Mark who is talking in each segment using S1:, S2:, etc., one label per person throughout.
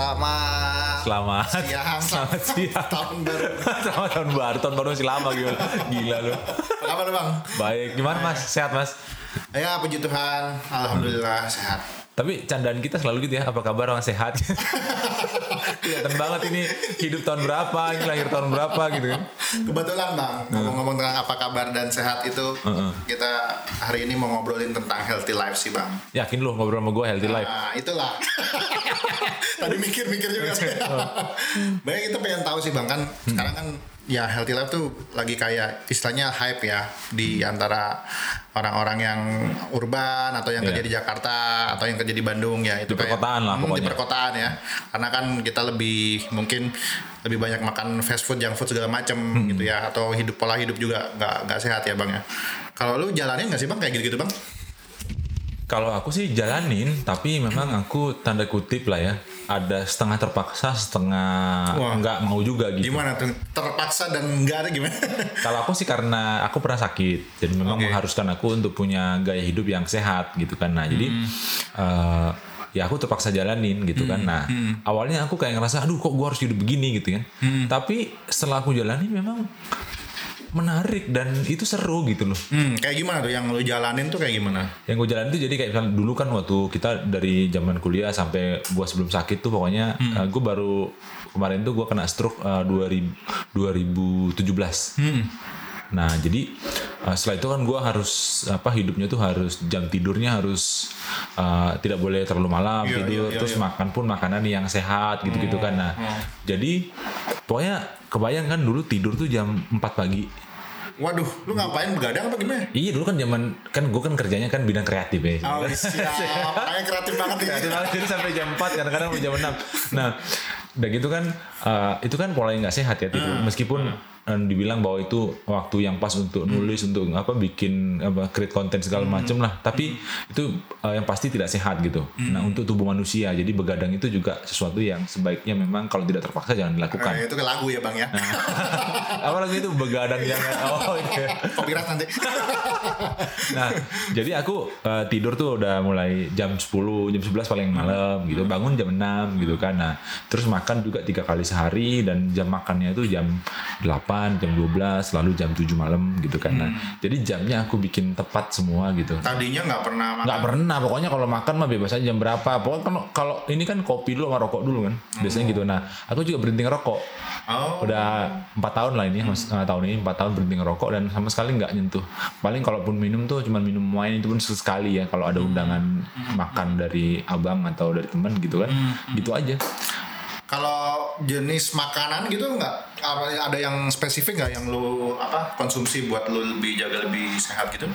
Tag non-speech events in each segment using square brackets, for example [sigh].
S1: Selamat
S2: Selamat
S1: siang,
S2: Selamat siang
S1: tahun baru. [laughs]
S2: Selamat tahun baru Tahun baru masih lama gila Gila lu
S1: Apa kabar bang?
S2: Baik Gimana mas? Sehat mas?
S1: Ya puji Tuhan, alhamdulillah sehat.
S2: Tapi candaan kita selalu gitu ya Apa kabar orang sehat [laughs] Kelihatan banget ini Hidup tahun berapa Ini lahir tahun berapa gitu kan
S1: Kebetulan bang, ngomong-ngomong tentang apa kabar dan sehat itu,
S2: Heeh.
S1: kita hari ini mau ngobrolin tentang healthy life sih bang.
S2: Yakin lu ngobrol sama gue healthy life
S1: Nah itulah. [laughs] Tadi mikir-mikir juga. [laughs] Banyak kita pengen tahu sih bang kan, sekarang kan ya healthy life tuh lagi kayak istilahnya hype ya di antara orang-orang yang urban atau yang
S2: Iya.
S1: kerja di Jakarta atau yang kerja di Bandung ya itu
S2: Di perkotaan lah
S1: Hmm, di
S2: pokoknya.
S1: perkotaan ya karena kan kita lebih mungkin lebih banyak makan fast food junk food segala macam
S2: Hmm.
S1: gitu ya atau hidup pola hidup juga nggak nggak sehat ya bang ya kalau lu jalanin nggak sih bang kayak gitu gitu bang
S2: Kalau aku sih jalanin Tapi memang aku tanda kutip lah ya Ada setengah terpaksa Setengah
S1: Wah.
S2: nggak mau juga gitu
S1: gimana tuh terpaksa dan enggak ada gimana [laughs]
S2: Kalau aku sih karena aku pernah sakit dan memang
S1: Oke.
S2: mengharuskan aku untuk punya gaya hidup yang sehat gitu kan. Nah, jadi
S1: Hmm.
S2: eh, ya aku terpaksa jalanin gitu kan. Nah,
S1: Hmm.
S2: awalnya aku kayak ngerasa aduh kok gua harus hidup begini gitu kan.
S1: Hmm.
S2: Tapi setelah aku jalani memang menarik dan itu seru gitu loh.
S1: hmm, kayak gimana tuh yang lu jalanin tuh kayak gimana
S2: Yang gue jalanin tuh jadi kayak misalnya dulu kan waktu kita dari zaman kuliah sampai gua sebelum sakit tuh pokoknya
S1: Hmm.
S2: gue baru kemarin tuh gua kena stroke eh, 2000 2017.
S1: hmm.
S2: Nah jadi uh, setelah itu kan gue harus apa hidupnya tuh harus jam tidurnya harus uh, tidak boleh terlalu malam
S1: Iya,
S2: tidur
S1: iya, iya,
S2: terus
S1: iya.
S2: makan pun makanan yang sehat gitu-gitu kan. Nah jadi pokoknya kebayang kan dulu tidur tuh jam 4 pagi.
S1: waduh lu ngapain begadang apa gimana
S2: Iya dulu kan zaman kan gue kan kerjanya kan bidang kreatif ya.
S1: Oh, siap. Makanya kreatif banget ya.
S2: Kreatif banget, jadi sampai jam 4 kadang-kadang jam 6 Nah udah gitu kan uh, itu kan pola yang nggak sehat ya tidur meskipun uh, dibilang bahwa itu waktu yang pas untuk nulis untuk apa bikin apa create konten segala macem lah. Tapi itu uh, yang pasti tidak sehat gitu. Nah untuk tubuh manusia. Jadi begadang itu juga sesuatu yang sebaiknya memang kalau tidak terpaksa jangan dilakukan.
S1: Nah, itu ke lagu ya bang ya. [laughs]
S2: apalagi itu begadang jangan oh iya.
S1: Copyright nanti. [laughs]
S2: Nah, jadi aku uh, tidur tuh udah mulai jam 10, jam 11 paling malam gitu. Bangun jam 6 gitu kan. Nah, terus makan juga tiga kali sehari dan jam makannya itu jam 8, jam 12, lalu jam 7 malam gitu kan. Nah, jadi jamnya aku bikin tepat semua gitu.
S1: Tadinya nggak pernah makan.
S2: Nggak pernah, pokoknya kalau makan mah bebas aja jam berapa. Pokoknya kalau kalau ini kan kopi dulu sama rokok dulu kan. Biasanya gitu. Nah, aku juga berhenti ngerokok.
S1: Oh.
S2: Udah empat tahun lah ini, mas, eh, tahun ini empat tahun berhenti ngerokok dan sama sekali nggak nyentuh. Paling kalaupun minum tuh cuma minum wine itu pun sesekali ya. Kalau ada undangan makan dari abang atau dari teman gitu kan, gitu aja.
S1: Kalau jenis makanan gitu nggak ada yang spesifik nggak yang lu apa konsumsi buat lu lebih jaga lebih sehat gitu?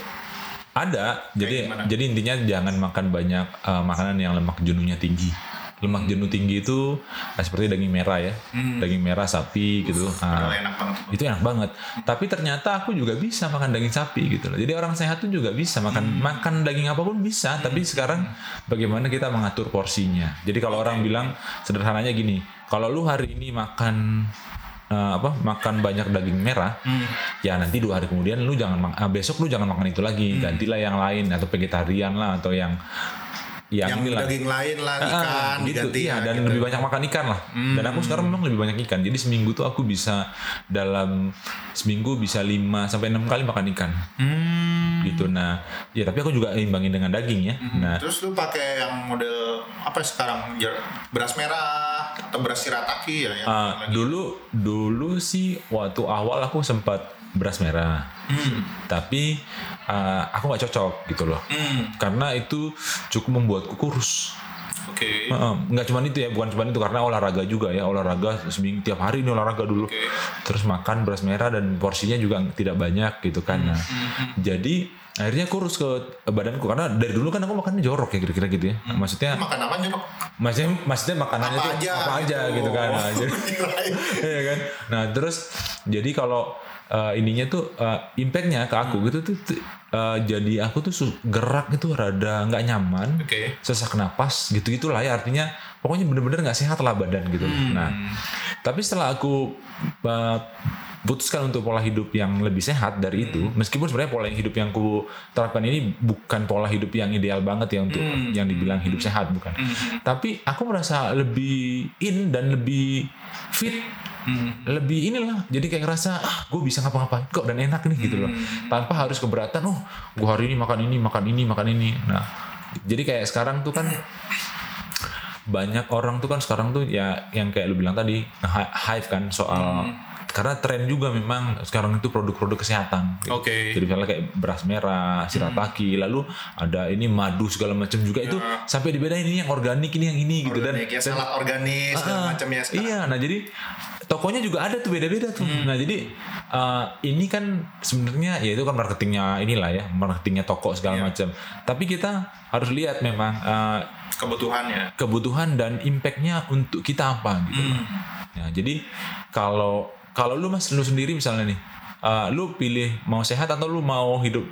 S2: Ada, jadi
S1: gimana?
S2: jadi intinya jangan makan banyak eh, makanan yang lemak jenuhnya tinggi. Lemak jenuh tinggi itu eh, seperti daging merah ya, daging merah sapi gitu. Ah,
S1: Padahal enak banget.
S2: itu enak banget. Tapi ternyata aku juga bisa makan daging sapi gitu loh. Jadi orang sehat tuh juga bisa makan makan daging apa pun bisa. Tapi sekarang bagaimana kita mengatur porsinya. Jadi kalau orang bilang sederhananya gini, kalau lu hari ini makan eh, apa makan banyak daging merah, ya nanti dua hari kemudian lu jangan ah, besok lu jangan makan itu lagi, gantilah yang lain atau vegetarian lah atau yang yang,
S1: yang
S2: inilah.
S1: daging lain lah
S2: Ah,
S1: ikan
S2: gitu.
S1: diganti
S2: iya
S1: ya,
S2: dan
S1: gitu.
S2: lebih banyak makan ikan lah. Dan aku sekarang memang lebih banyak ikan. Jadi seminggu tuh aku bisa dalam seminggu bisa 5 sampai enam kali makan ikan.
S1: Hmm.
S2: gitu. Nah ya tapi aku juga imbangin dengan daging ya. Nah.
S1: Terus lu pakai yang model apa sekarang? Jer- beras merah atau beras shirataki ya? yang
S2: ah, dulu dulu sih waktu awal aku sempat beras merah
S1: Hmm.
S2: tapi ah, aku nggak cocok gitu loh
S1: Hmm.
S2: karena itu cukup membuatku kurus
S1: Oke.
S2: Heeh, nggak cuma itu ya, bukan cuma itu karena olahraga juga ya, olahraga seminggu tiap hari ini olahraga dulu.
S1: Oke.
S2: Terus makan beras merah dan porsinya juga tidak banyak gitu kan. Nah, jadi akhirnya kurus ke badanku karena dari dulu kan aku makannya jorok ya kira-kira gitu ya. Maksudnya
S1: Makan apa nyok?
S2: maksudnya maksudnya makanannya
S1: Apa
S2: tuh
S1: aja
S2: apa aja
S1: gitu.
S2: gitu kan. Nah, [laughs] jadi, [laughs] Iya kan. Nah, terus jadi kalau eh, ininya tuh eh, impactnya ke aku gitu tuh eh, jadi aku tuh gerak itu rada nggak nyaman
S1: Oke.
S2: sesak napas gitu gitulah ya artinya pokoknya bener-bener nggak sehat lah badan gitu
S1: Hmm.
S2: nah tapi setelah aku uh, putuskan untuk pola hidup yang lebih sehat dari itu, meskipun sebenarnya pola hidup yang ku terapkan ini bukan pola hidup yang ideal banget ya untuk yang dibilang hidup sehat bukan. Tapi aku merasa lebih in dan lebih fit lebih inilah jadi kayak ngerasa ah gue bisa ngapa-ngapain kok dan enak nih gitu loh. Tanpa harus keberatan oh gue hari ini makan ini makan ini makan ini. Nah jadi kayak sekarang tuh kan banyak orang tuh kan sekarang tuh ya yang kayak lu bilang tadi hi- hype kan soal karena tren juga memang sekarang itu produk-produk kesehatan. gitu.
S1: Oke.
S2: Jadi misalnya kayak beras merah, shirataki, lalu ada ini madu segala macam juga itu sampai dibedain ini yang organik ini yang ini gitu dan
S1: Organik ya,
S2: dan-
S1: salad organik segala
S2: Ah,
S1: macam ya sekarang.
S2: Iya, nah jadi tokonya juga ada tuh beda-beda tuh.
S1: Hmm.
S2: Nah jadi uh, ini kan sebenarnya ya itu kan marketingnya inilah ya, marketingnya toko segala
S1: Iya.
S2: macam. Tapi kita harus lihat memang uh,
S1: Kebutuhannya.
S2: kebutuhan dan impactnya untuk kita apa gitu.
S1: Hmm.
S2: Ya, jadi kalau kalau lu mas lu sendiri misalnya nih, uh, lu pilih mau sehat atau lu mau hidup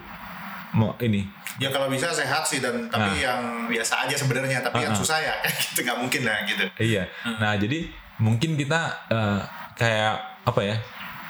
S2: mau ini
S1: Ya kalau bisa sehat sih dan tapi yang biasa aja sebenarnya tapi yang
S2: Ah, ah.
S1: susah ya [laughs] gitu nggak mungkin lah gitu.
S2: Iya.
S1: Hmm.
S2: Nah, jadi mungkin kita eh, kayak apa ya?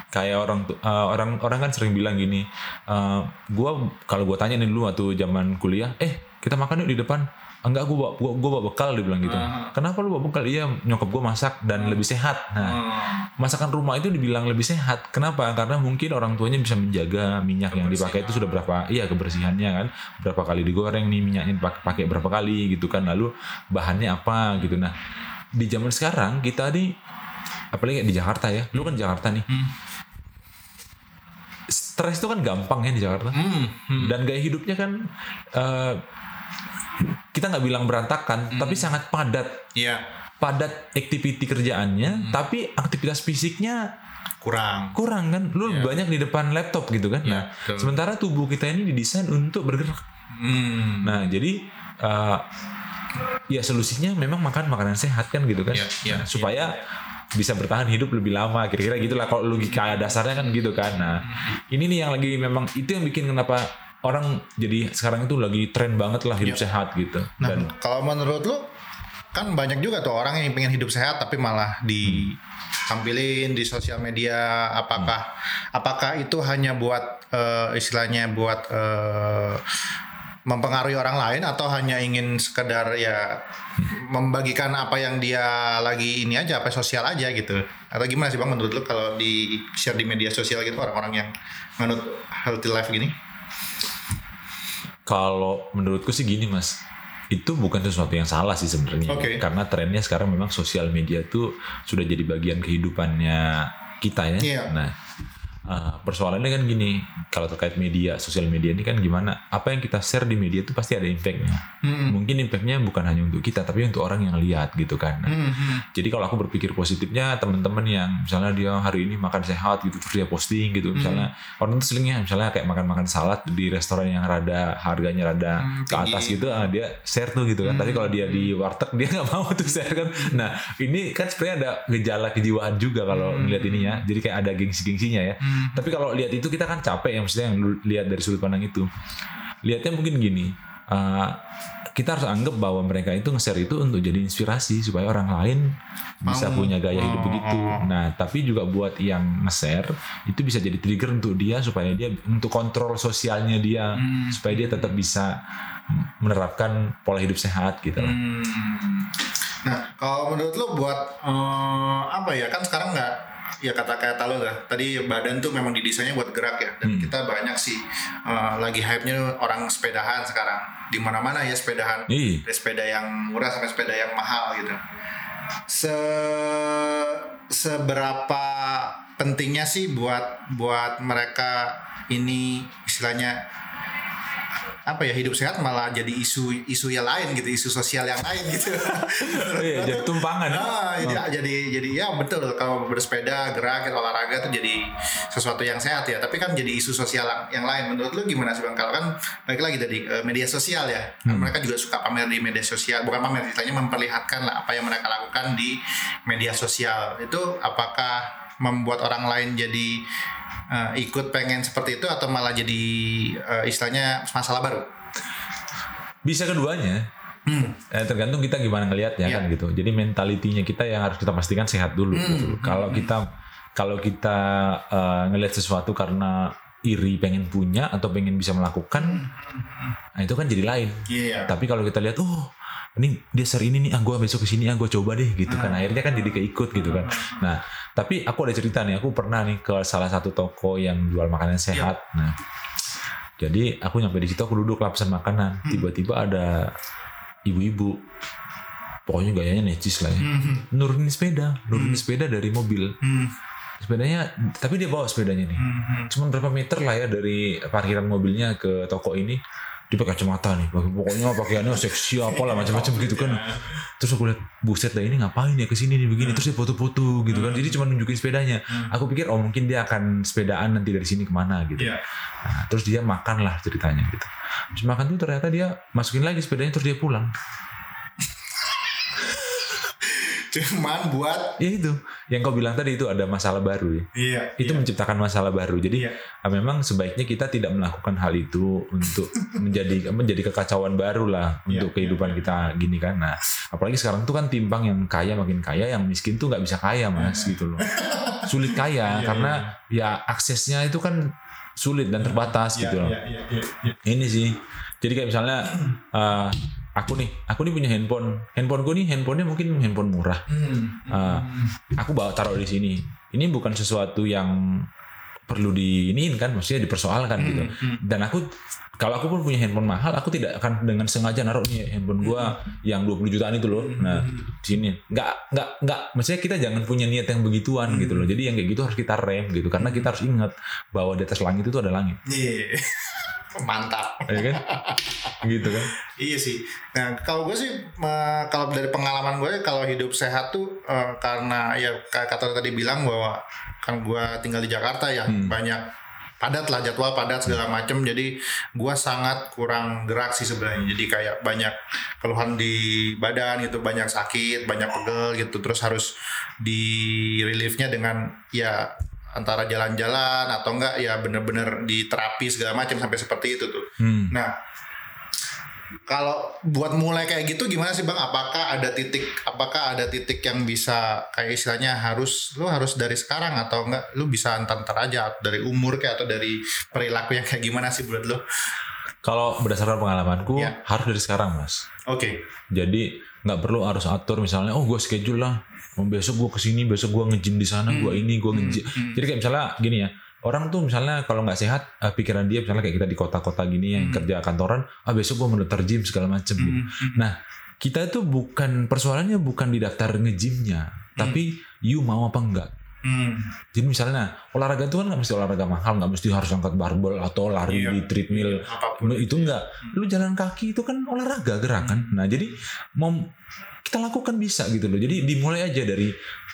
S2: Kayak orang eh, orang orang kan sering bilang gini, eh, gua kalau gua tanya nih dulu waktu zaman kuliah, eh kita makan yuk di depan. Enggak, gua bawa, gua, gua bawa bekal dia bilang gitu.
S1: Ah.
S2: Kenapa lu bawa bekal? Iya, nyokap gua masak dan lebih sehat. Nah,
S1: Hmm.
S2: masakan rumah itu dibilang lebih sehat. Kenapa? Karena mungkin orang tuanya bisa menjaga minyak yang dipakai itu sudah berapa, iya kebersihannya kan, berapa kali digoreng nih minyaknya dipakai pakai berapa kali gitu kan. Lalu bahannya apa gitu. Nah, di zaman sekarang kita nih apalagi di Jakarta ya. Lu kan Jakarta nih. Stres itu kan gampang ya di Jakarta.
S1: Hmm. Hmm.
S2: Dan gaya hidupnya kan eh, kita nggak bilang berantakan, tapi sangat padat
S1: Iya
S2: padat activity kerjaannya, tapi aktivitas fisiknya
S1: kurang.
S2: kurang kan. Lu banyak di depan laptop gitu kan.
S1: Iya,
S2: Nah,
S1: betul.
S2: sementara tubuh kita ini didesain untuk bergerak.
S1: Hmm.
S2: Nah, jadi eh, ya solusinya memang makan makanan sehat kan gitu kan.
S1: Iya, iya,
S2: Nah, supaya bisa bertahan hidup lebih lama kira-kira gitulah kalau logika dasarnya kan gitu kan. Nah, ini nih yang lagi memang itu yang bikin kenapa orang jadi sekarang itu lagi tren banget lah hidup sehat gitu.
S1: Nah,
S2: Dan
S1: kalau menurut lu kan banyak juga tuh orang yang pengen hidup sehat tapi malah ditampilin di sosial media. Apakah apakah itu hanya buat eh, istilahnya buat eh, mempengaruhi orang lain atau hanya ingin sekedar ya membagikan apa yang dia lagi ini aja apa sosial aja gitu? Atau gimana sih bang menurut lu kalau di share di media sosial gitu orang-orang yang menurut healthy life gini
S2: Kalau menurutku sih gini mas, itu bukan sesuatu yang salah sih sebenarnya.
S1: Oke.
S2: Karena trennya sekarang memang sosial media tuh sudah jadi bagian kehidupannya kita ya.
S1: Iya.
S2: Nah, uh, persoalannya kan gini, kalau terkait media, sosial media ini kan gimana? Apa yang kita share di media itu pasti ada impactnya. Mungkin impactnya bukan hanya untuk kita, tapi untuk orang yang lihat gitu kan. Nah, jadi kalau aku berpikir positifnya teman-teman yang misalnya dia hari ini makan sehat gitu terus dia posting gitu misalnya orang itu seringnya misalnya kayak makan-makan salad di restoran yang rada harganya rada
S1: Hmm,
S2: ke atas gitu ah, dia share tuh gitu kan. Tapi kalau dia di warteg dia nggak mau tuh share kan. Nah ini kan sebenarnya ada gejala kejiwaan juga kalau ngeliat ini ya jadi kayak ada gengsi-gengsinya ya tapi kalau lihat itu kita kan capek ya maksudnya yang lihat dari sudut pandang itu lihatnya mungkin gini uh, kita harus anggap bahwa mereka itu nge-share itu untuk jadi inspirasi supaya orang lain bisa
S1: Mau.
S2: punya gaya hidup
S1: Oh,
S2: begitu.
S1: oh.
S2: Nah, tapi juga buat yang nge-share itu bisa jadi trigger untuk dia supaya dia untuk kontrol sosialnya dia
S1: Hmm.
S2: supaya dia tetap bisa menerapkan pola hidup sehat gitu. loh.
S1: Hmm. Nah, kalau menurut lo buat eh, apa ya kan sekarang nggak ya kata kata lo lah. Tadi badan tuh memang didesainnya buat gerak ya. Dan
S2: Hmm.
S1: kita banyak sih eh, lagi hype nya orang sepedahan sekarang. Di mana mana ya sepedahan.
S2: Ih.
S1: dari sepeda yang murah sampai sepeda yang mahal gitu. Se seberapa pentingnya sih buat buat mereka ini istilahnya apa ya hidup sehat malah jadi isu isu yang lain gitu isu sosial yang lain gitu. [laughs]
S2: Iya, jadi tumpangan. ya.
S1: Ah, jadi jadi jadi ya betul kalau bersepeda gerak olahraga itu jadi sesuatu yang sehat ya. Tapi kan jadi isu sosial yang lain. Menurut lu gimana sih bang? Kalau kan balik lagi tadi eh, media sosial ya. Kan mereka juga suka pamer di media sosial. Bukan pamer istilahnya memperlihatkan lah apa yang mereka lakukan di media sosial. Itu apakah membuat orang lain jadi eh, ikut pengen seperti itu atau malah jadi eh, istilahnya masalah baru
S2: Bisa keduanya. Eh, tergantung kita gimana ngelihatnya
S1: Iya.
S2: kan gitu. Jadi mentalitinya kita yang harus kita pastikan sehat dulu. gitu. Kalau kita kalau kita uh, ngelihat sesuatu karena iri pengen punya atau pengen bisa melakukan, nah itu kan jadi lain.
S1: Iya.
S2: Tapi kalau kita lihat, oh ini dia sering ini nih, ah gue besok ke sini, ah gue coba deh gitu kan. Akhirnya kan jadi keikut gitu kan. Nah, tapi aku ada cerita nih, aku pernah nih ke salah satu toko yang jual makanan sehat. Nah, jadi aku nyampe di situ, aku duduk lapisan makanan. Tiba-tiba ada ibu-ibu, pokoknya gayanya necis lah ya. Nurunin sepeda, nurunin sepeda dari mobil.
S1: Hmm.
S2: Sepedanya, tapi dia bawa sepedanya nih.
S1: Hmm.
S2: Cuman berapa meter lah ya dari parkiran mobilnya ke toko ini. Dia pakai kacamata nih, pokoknya pakaiannya seksi apa lah macam-macam gitu kan. Terus aku lihat buset dah ini ngapain ya ke sini nih begini. Terus dia foto-foto gitu kan. Jadi cuma nunjukin sepedanya. Aku pikir oh mungkin dia akan sepedaan nanti dari sini ke mana gitu.
S1: Iya.
S2: Nah, terus dia makan lah ceritanya gitu. Terus makan tuh ternyata dia masukin lagi sepedanya terus dia pulang.
S1: Cuman buat
S2: Ya itu, yang kau bilang tadi itu ada masalah baru ya.
S1: iya.
S2: Itu menciptakan masalah baru. Jadi
S1: Iya.
S2: ah, memang sebaiknya kita tidak melakukan hal itu untuk [laughs] menjadi menjadi kekacauan baru lah untuk
S1: Iya,
S2: kehidupan kita gini kan. Nah, apalagi sekarang tuh kan timbang yang kaya makin kaya, yang miskin tuh nggak bisa kaya mas gitu loh. [laughs] Sulit kaya
S1: Iya,
S2: karena ya aksesnya itu kan sulit dan terbatas
S1: Iya,
S2: gitu loh.
S1: iya, iya, iya, iya.
S2: Ini sih. Jadi kayak misalnya eh, [clears throat] aku nih, aku nih punya handphone. Handphoneku nih handphonenya mungkin handphone murah.
S1: Hmm.
S2: Ah, aku bawa taruh di sini. Ini bukan sesuatu yang perlu diiniin kan, maksudnya dipersoalkan gitu. Dan aku kalau aku pun punya handphone mahal, aku tidak akan dengan sengaja naruh nih handphone gua yang 20 jutaan itu loh. Nah, di sini. Nggak nggak nggak maksudnya kita jangan punya niat yang begituan gitu loh. Jadi yang kayak gitu harus kita rem gitu karena kita harus ingat bahwa di atas langit itu ada langit.
S1: Iya. [laughs] Mantap.
S2: Ya kan? gitu kan?
S1: Iya sih. Nah kalau gue sih kalau dari pengalaman gue kalau hidup sehat tuh eh, karena ya kayak kata tadi bilang bahwa kan gue tinggal di Jakarta ya banyak padat lah jadwal padat segala macem jadi gue sangat kurang gerak sih sebenarnya jadi kayak banyak keluhan di badan gitu banyak sakit banyak pegel gitu terus harus di reliefnya dengan ya antara jalan-jalan atau enggak ya bener-bener di terapi segala macam sampai seperti itu tuh
S2: Hmm.
S1: Nah, kalau buat mulai kayak gitu gimana sih bang? Apakah ada titik? Apakah ada titik yang bisa kayak istilahnya harus lu harus dari sekarang atau enggak? Lu bisa antar-antar aja dari umur kayak atau dari perilaku yang kayak gimana sih buat lu?
S2: Kalau berdasarkan pengalamanku
S1: Ya.
S2: harus dari sekarang, Mas.
S1: Oke.
S2: Jadi nggak perlu harus atur misalnya, oh gue schedule lah, oh, besok gue ke sini, besok gue nge-gym di sana, gue ini, gue nge-gym. Jadi kayak misalnya gini ya, orang tuh misalnya kalau nggak sehat, eh, pikiran dia misalnya kayak kita di kota-kota gini yang kerja kantoran, ah besok gue mau daftar gym segala macem gitu. Nah kita itu bukan persoalannya bukan di daftar nge-gymnya, tapi you mau apa enggak.
S1: Hmm.
S2: Jadi misalnya olahraga itu kan nggak mesti olahraga mahal, nggak mesti harus angkat barbel atau lari
S1: Iya.
S2: di treadmill.
S1: Apa
S2: pun. Itu enggak. Lu jalan kaki itu kan olahraga gerakan. Nah, jadi mau kita lakukan bisa gitu loh. Jadi dimulai aja dari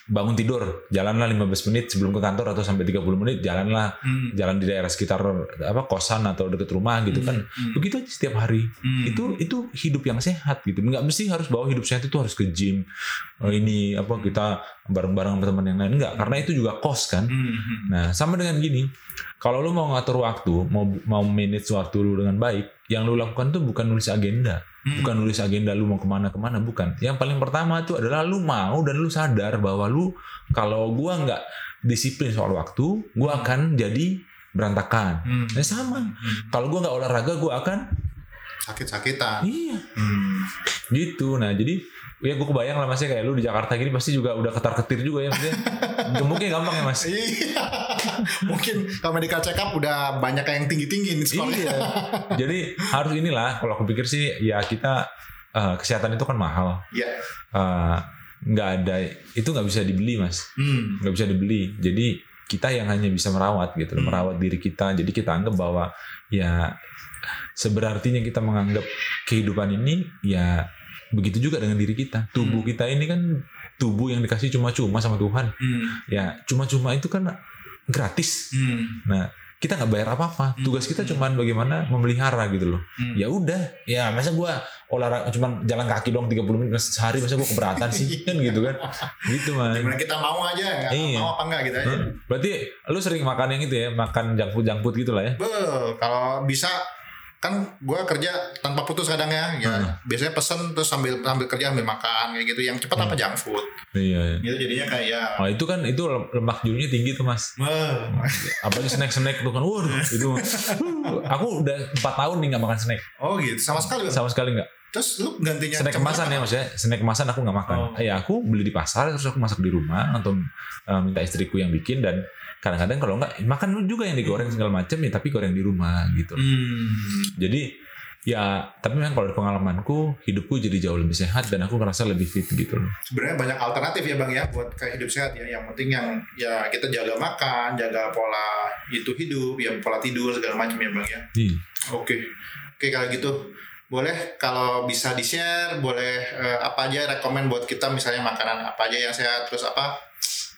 S2: bangun tidur, jalanlah 15 menit sebelum ke kantor atau sampai 30 menit jalanlah
S1: Hmm.
S2: jalan di daerah sekitar apa kosan atau deket rumah gitu kan. Begitu aja setiap hari.
S1: Hmm.
S2: Itu itu hidup yang sehat gitu. Nggak mesti harus bawa hidup sehat itu harus ke gym. Oh, ini apa kita bareng-bareng sama teman yang lain enggak karena itu juga kos kan.
S1: Hmm.
S2: Nah, sama dengan gini, kalau lu mau ngatur waktu, mau mau manage waktu lu dengan baik, yang lu lakukan tuh bukan nulis agenda,
S1: Hmm.
S2: bukan nulis agenda lu mau ke mana ke mana, bukan. Yang paling pertama itu adalah lu mau dan lu sadar bahwa lu kalau gua nggak disiplin soal waktu, gua akan jadi berantakan.
S1: Hmm.
S2: Nah, sama. Kalau gua nggak olahraga, gua akan
S1: Sakit-sakitan.
S2: iya
S1: Hmm.
S2: gitu. Nah, jadi ya gue kebayang lah masnya kayak lu di Jakarta gini pasti juga udah ketar ketir juga ya maksudnya [laughs] gemuknya gampang ya mas
S1: Iya. Mungkin kalau medical check up udah banyak yang tinggi-tinggi nih skornya.
S2: Iya. Jadi harus inilah kalau aku pikir sih ya kita eh, kesehatan itu kan mahal.
S1: Iya.
S2: Eh, nggak ada itu nggak bisa dibeli mas,
S1: Hmm.
S2: nggak bisa dibeli. Jadi kita yang hanya bisa merawat gitu, loh, merawat diri kita. Jadi kita anggap bahwa ya seberartinya kita menganggap kehidupan ini ya begitu juga dengan diri kita. Tubuh kita ini kan tubuh yang dikasih cuma-cuma sama Tuhan.
S1: Hmm.
S2: Ya cuma-cuma itu kan gratis.
S1: Hmm.
S2: Nah, kita nggak bayar apa-apa. Tugas kita cuman bagaimana memelihara gitu loh.
S1: Hmm.
S2: Ya udah, ya masa gua olahraga cuman jalan kaki dong 30 menit sehari masa gua keberatan sih [laughs] kan gitu kan. Gitu man.
S1: Gimana kita mau aja, nggak
S2: Iya.
S1: mau apa enggak gitu aja.
S2: Hmm. Berarti lu sering makan yang itu ya, makan junk food junk food gitu lah ya.
S1: Be, kalau bisa kan gue kerja tanpa putus kadang ya, ya
S2: Hmm.
S1: biasanya pesen terus sambil sambil kerja sambil makan kayak gitu. Yang cepat apa junk food.
S2: Iya.
S1: Gitu jadinya kayak
S2: Oh itu kan itu lemak jenuhnya tinggi tuh mas.
S1: Wah,
S2: Apalagi snack snack tuh kan, waduh itu. [laughs] Aku udah empat tahun nih nggak makan snack,
S1: oh gitu sama sekali.
S2: Sama sekali nggak.
S1: Terus lu gantinya
S2: Snack kemasan ya maksudnya, snack kemasan aku nggak makan.
S1: Oh.
S2: Ya aku beli di pasar terus aku masak di rumah atau eh, minta istriku yang bikin dan kadang-kadang kalau nggak makan juga yang digoreng segala macam ya tapi goreng di rumah gitu.
S1: Hmm.
S2: Jadi ya tapi memang kalau dari pengalamanku hidupku jadi jauh lebih sehat dan aku merasa lebih fit gitu loh.
S1: sebenarnya banyak alternatif ya bang ya buat kayak hidup sehat ya yang penting yang ya kita jaga makan jaga pola itu hidup ya pola tidur segala macam ya bang ya
S2: Iya.
S1: oke oke kalau gitu boleh kalau bisa di share boleh eh, apa aja rekomend buat kita misalnya makanan apa aja yang sehat terus apa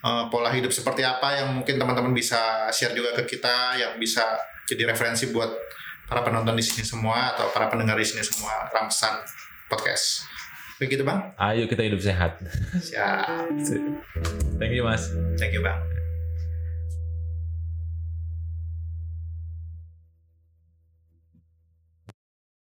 S1: eh, pola hidup seperti apa yang mungkin teman-teman bisa share juga ke kita yang bisa jadi referensi buat para penonton di sini semua atau para pendengar di sini semua Ramsan podcast begitu bang
S2: Ayo kita hidup sehat.
S1: siap
S2: Thank you mas.
S1: thank you bang